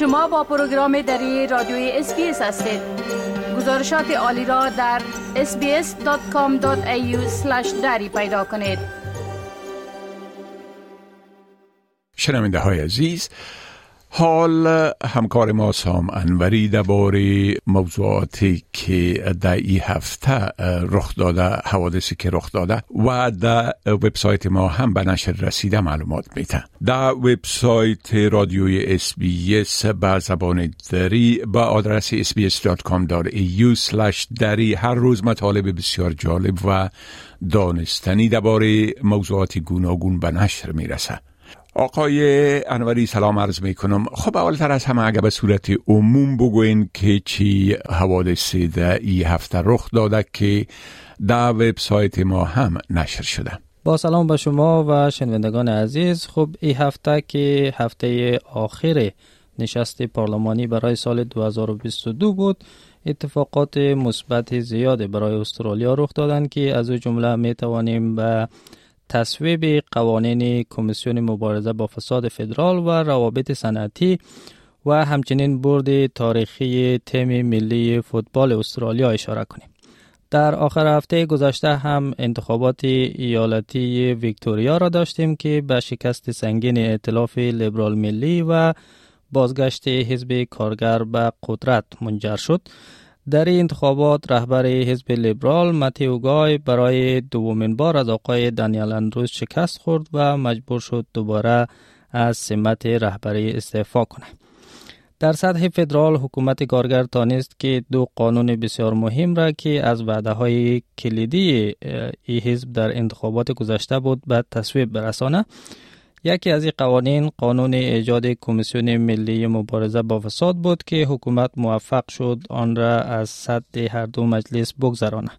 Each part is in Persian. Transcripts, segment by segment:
شما با program دری رادیوی SBS هستید. گزارشات عالی را در sbs.com.au دری پیدا کنید. شنونده های عزیز حال همکار ما سام انوری درباره موضوعاتی که در این هفته رخ داده حوادثی که رخ داده و در وبسایت ما هم به نشر رسیده معلومات میده در وبسایت رادیوی SB به زبان دری با آدرس sbs.com.au دری هر روز مطالب بسیار جالب و دانستنی درباره موضوعات گوناگون به نشر می‌رسه آقای انوری سلام عرض می کنم خب اولتر از همه اگر به صورت عموم بگوین که چی حوادثی در ای هفته رخ داده که در وبسایت ما هم نشر شده. با سلام به شما و شنوندگان عزیز. خب این هفته که هفته آخر نشست پارلمانی برای سال 2022 بود اتفاقات مثبت زیاد برای استرالیا رخ دادند که از جمله می توانیم به تصویب قوانین کمیسیون مبارزه با فساد فدرال و روابط صنعتی و همچنین برد تاریخی تیم ملی فوتبال استرالیا اشاره کنیم. در آخر هفته گذشته هم انتخابات ایالتی ویکتوریا را داشتیم که به شکست سنگین ائتلاف لیبرال ملی و بازگشت حزب کارگر به قدرت منجر شد. در این انتخابات رهبر حزب لیبرال متیو گای برای دومین بار از آقای دانیال اندروز شکست خورد و مجبور شد دوباره از سمت رهبری استعفا کنه. در سطح فدرال حکومت کارگر تانست که دو قانون بسیار مهم را که از وعده های کلیدی ای حزب در انتخابات گذشته بود به تصویب برسانه یکی از این قوانین قانون ایجاد کمیسیون ملی مبارزه با فساد بود که حکومت موفق شد آن را از صد هر دو مجلس بگذرانه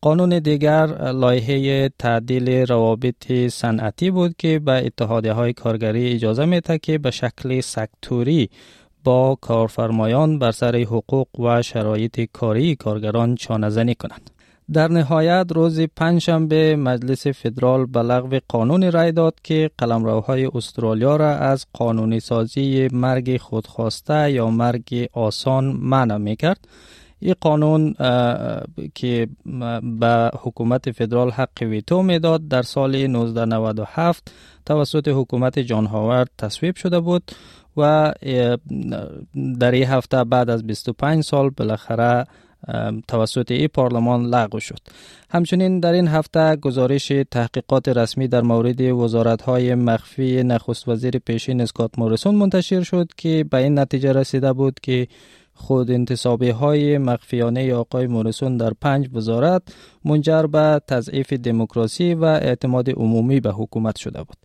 قانون دیگر لایحه تعدیل روابط صنعتی بود که به اتحادیه های کارگری اجازه میده که به شکل سکتوری با کارفرمایان بر سر حقوق و شرایط کاری کارگران چانه کنند. در نهایت روز پنجشنبه مجلس فدرال به لغو قانون رای داد که قلمروهای استرالیا را از قانونی سازی مرگ خودخواسته یا مرگ آسان منع می کرد. این قانون که به حکومت فدرال حق ویتو می‌داد در سال 1997 توسط حکومت جان هاورد تصویب شده بود و در این هفته بعد از 25 سال بالاخره توسط ای پارلمان لغو شد همچنین در این هفته گزارش تحقیقات رسمی در مورد وزارت های مخفی نخست وزیر پیشین اسکات موریسون منتشر شد که به این نتیجه رسیده بود که خود انتصابی های مخفیانه آقای موریسون در پنج وزارت منجر به تضعیف دموکراسی و اعتماد عمومی به حکومت شده بود.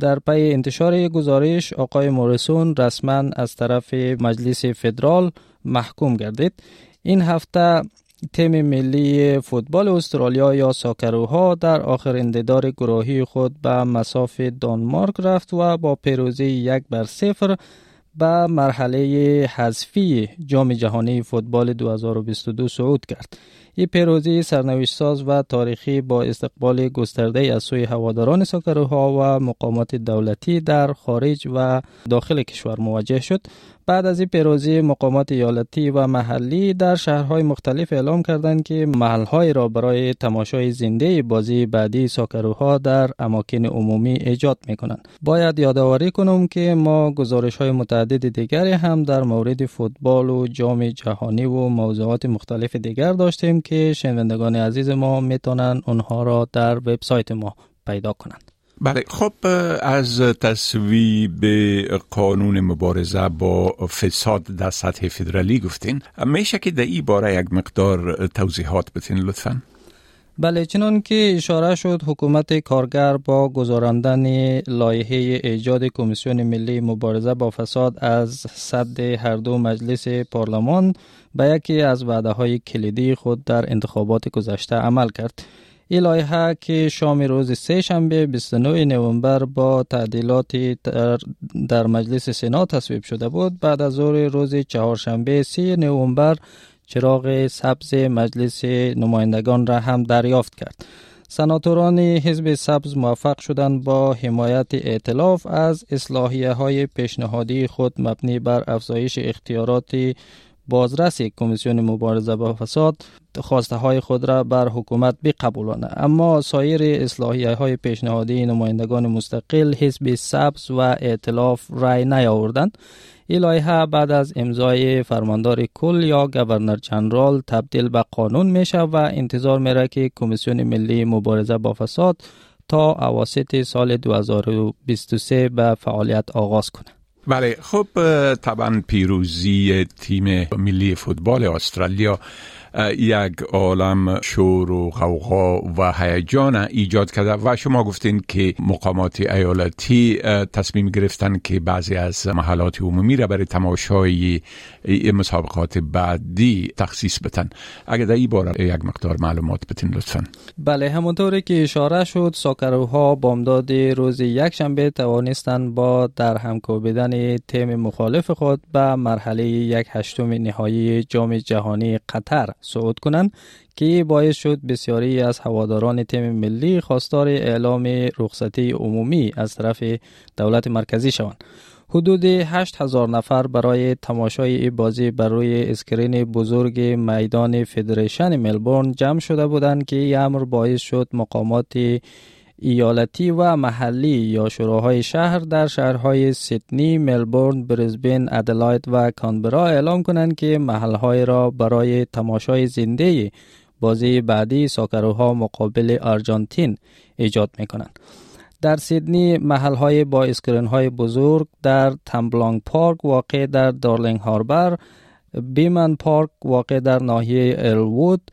در پی انتشار گزارش آقای موریسون رسما از طرف مجلس فدرال محکوم گردید این هفته تیم ملی فوتبال استرالیا یا ساکروها در آخر انددار گروهی خود به مساف دانمارک رفت و با پیروزی یک بر صفر به مرحله حذفی جام جهانی فوتبال 2022 صعود کرد. این پیروزی سرنوشت ساز و تاریخی با استقبال گسترده از سوی هواداران ساکروها و مقامات دولتی در خارج و داخل کشور مواجه شد بعد از این پیروزی مقامات ایالتی و محلی در شهرهای مختلف اعلام کردند که محلهای را برای تماشای زنده بازی بعدی ساکروها در اماکن عمومی ایجاد می کنند. باید یادآوری کنم که ما گزارش های متعدد دیگری هم در مورد فوتبال و جام جهانی و موضوعات مختلف دیگر داشتیم که شنوندگان عزیز ما می‌تونن اونها را در وبسایت ما پیدا کنند. بله خب از تصویب قانون مبارزه با فساد در سطح فدرالی گفتین میشه که در این باره یک مقدار توضیحات بتین لطفا بله چنان که اشاره شد حکومت کارگر با گذراندن لایحه ایجاد کمیسیون ملی مبارزه با فساد از صد هر دو مجلس پارلمان به یکی از وعده های کلیدی خود در انتخابات گذشته عمل کرد. این لایحه که شام روز سه شنبه 29 نوامبر با تعدیلات در, در مجلس سنا تصویب شده بود بعد از ظهر روز چهارشنبه 3 نوامبر چراغ سبز مجلس نمایندگان را هم دریافت کرد. سناتوران حزب سبز موفق شدند با حمایت ائتلاف از اصلاحیه های پیشنهادی خود مبنی بر افزایش اختیارات بازرس کمیسیون مبارزه با فساد خواسته های خود را بر حکومت بقبولانه اما سایر اصلاحیه های پیشنهادی نمایندگان مستقل حزب سبز و ائتلاف رای نیاوردند. این لایحه بعد از امضای فرماندار کل یا گورنر جنرال تبدیل به قانون میشه و انتظار میره که کمیسیون ملی مبارزه با فساد تا اواسط سال 2023 به فعالیت آغاز کنه بله خب طبعا پیروزی تیم ملی فوتبال استرالیا یک عالم شور و غوغا و هیجان ایجاد کرده و شما گفتین که مقامات ایالتی تصمیم گرفتن که بعضی از محلات عمومی را برای تماشای مسابقات بعدی تخصیص بتن اگر در این باره یک مقدار معلومات بتین لطفا. بله همونطوری که اشاره شد ساکروها بامداد روز یک شنبه توانستند با در هم کوبیدن تیم مخالف خود به مرحله یک هشتم نهایی جام جهانی قطر صعود کنند که باعث شد بسیاری از هواداران تیم ملی خواستار اعلام رخصتی عمومی از طرف دولت مرکزی شوند. حدود 8000 نفر برای تماشای بازی بر روی screen بزرگ میدان Federation ملبورن جمع شده بودند که این امر باعث شد مقامات ایالتی و محلی یا شوراهای شهر در شهرهای سیدنی، ملبورن، بریزبین، ادلاید و کانبرا اعلام کنند که محلهای را برای تماشای زنده بازی بعدی Socceroo ها مقابل آرژانتین ایجاد می کنند. در سیدنی محلهای با screen های بزرگ در Tumbalong Park واقع در Darling Harbour، Beaman Park واقع در ناحیه Earlwood،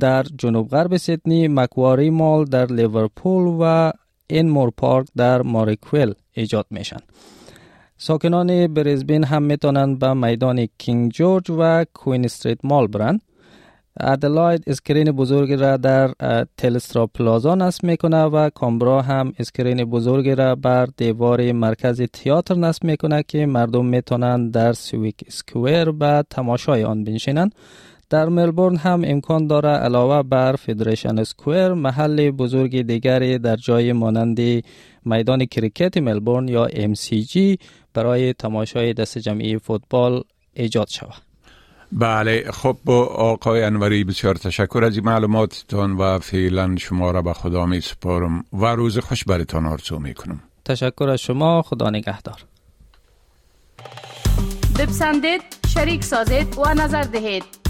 در جنوب غرب سیدنی Macquarie Mall در لیورپول و Enmore Park در ماریکویل ایجاد میشن. ساکنان بریزبین هم می‌تونند به میدان King George و Queen Street Mall برند ادلاید screen بزرگ را در Telstra Plaza نصب می‌کنه و کانبرا هم screen بزرگ را بر دیوار مرکز تئاتر نصب می‌کنه که مردم می‌تونند در Civic Square به تماشای آن بنشینند در ملبورن هم امکان داره علاوه بر Federation Square محل بزرگ دیگری در جای مانند میدان کریکت ملبورن یا MCG برای تماشای دست جمعی فوتبال ایجاد شود. بله خب آقای انوری بسیار تشکر از این معلوماتتان و فعلا شما را به خدا می سپارم و روز خوش برتان آرزو می کنم تشکر از شما خدا نگهدار. بپسندید شریک سازید و نظر دهید.